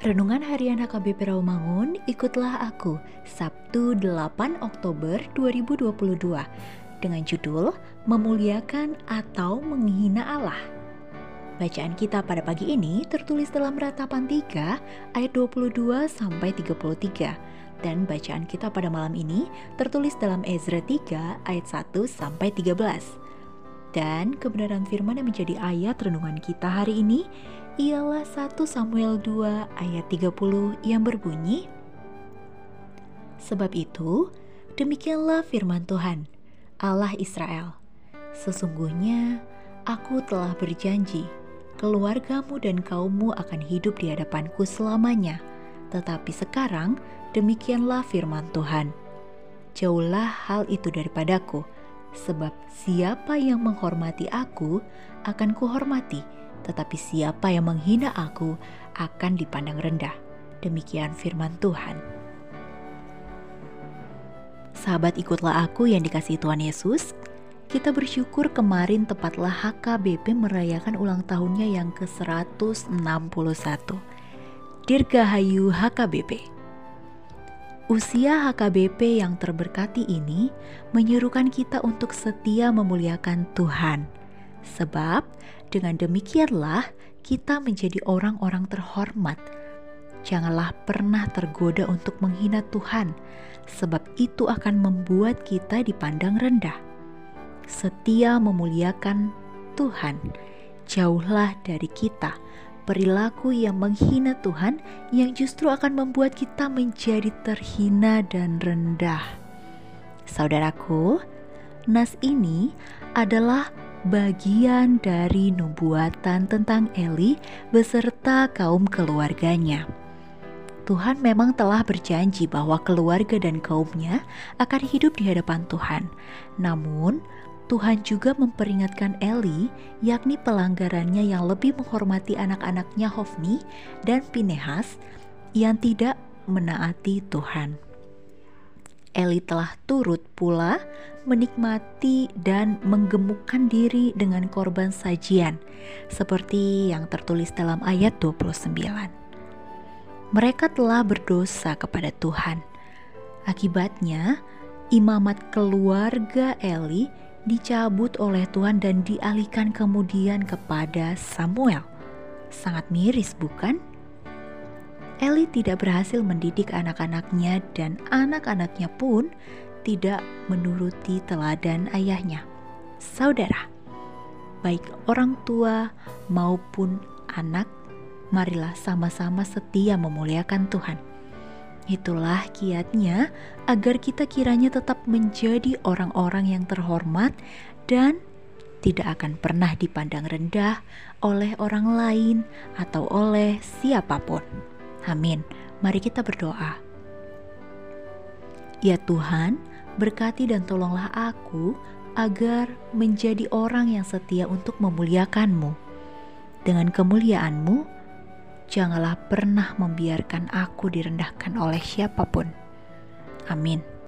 Renungan Harian HKBP Rawamangun, ikutlah aku, Sabtu 8 Oktober 2022, dengan judul Memuliakan atau Menghina Allah. Bacaan kita pada pagi ini tertulis dalam ratapan 3 ayat 22 sampai 33 dan bacaan kita pada malam ini tertulis dalam Ezra 3 ayat 1 sampai 13. Dan kebenaran firman yang menjadi ayat renungan kita hari ini ialah 1 Samuel 2 ayat 30 yang berbunyi Sebab itu demikianlah firman Tuhan Allah Israel. Sesungguhnya aku telah berjanji keluargamu dan kaummu akan hidup di hadapanku selamanya. Tetapi sekarang demikianlah firman Tuhan. Jauhlah hal itu daripadaku sebab siapa yang menghormati aku akan kuhormati tetapi siapa yang menghina aku akan dipandang rendah. Demikian firman Tuhan. Sahabat ikutlah aku yang dikasih Tuhan Yesus. Kita bersyukur kemarin tepatlah HKBP merayakan ulang tahunnya yang ke-161. Dirgahayu HKBP. Usia HKBP yang terberkati ini menyerukan kita untuk setia memuliakan Tuhan. Sebab dengan demikianlah kita menjadi orang-orang terhormat. Janganlah pernah tergoda untuk menghina Tuhan, sebab itu akan membuat kita dipandang rendah. Setia memuliakan Tuhan, jauhlah dari kita perilaku yang menghina Tuhan yang justru akan membuat kita menjadi terhina dan rendah. Saudaraku, nas ini adalah bagian dari nubuatan tentang Eli beserta kaum keluarganya. Tuhan memang telah berjanji bahwa keluarga dan kaumnya akan hidup di hadapan Tuhan. Namun, Tuhan juga memperingatkan Eli, yakni pelanggarannya yang lebih menghormati anak-anaknya Hofni dan Pinehas yang tidak menaati Tuhan. Eli telah turut pula menikmati dan menggemukkan diri dengan korban sajian seperti yang tertulis dalam ayat 29. Mereka telah berdosa kepada Tuhan. Akibatnya, imamat keluarga Eli dicabut oleh Tuhan dan dialihkan kemudian kepada Samuel. Sangat miris, bukan? Eli tidak berhasil mendidik anak-anaknya dan anak-anaknya pun tidak menuruti teladan ayahnya. Saudara, baik orang tua maupun anak, marilah sama-sama setia memuliakan Tuhan. Itulah kiatnya agar kita kiranya tetap menjadi orang-orang yang terhormat dan tidak akan pernah dipandang rendah oleh orang lain atau oleh siapa pun. Amin. Mari kita berdoa. Ya Tuhan, berkati dan tolonglah aku agar menjadi orang yang setia untuk memuliakan-Mu. Dengan kemuliaan-Mu, janganlah pernah membiarkan aku direndahkan oleh siapa pun. Amin.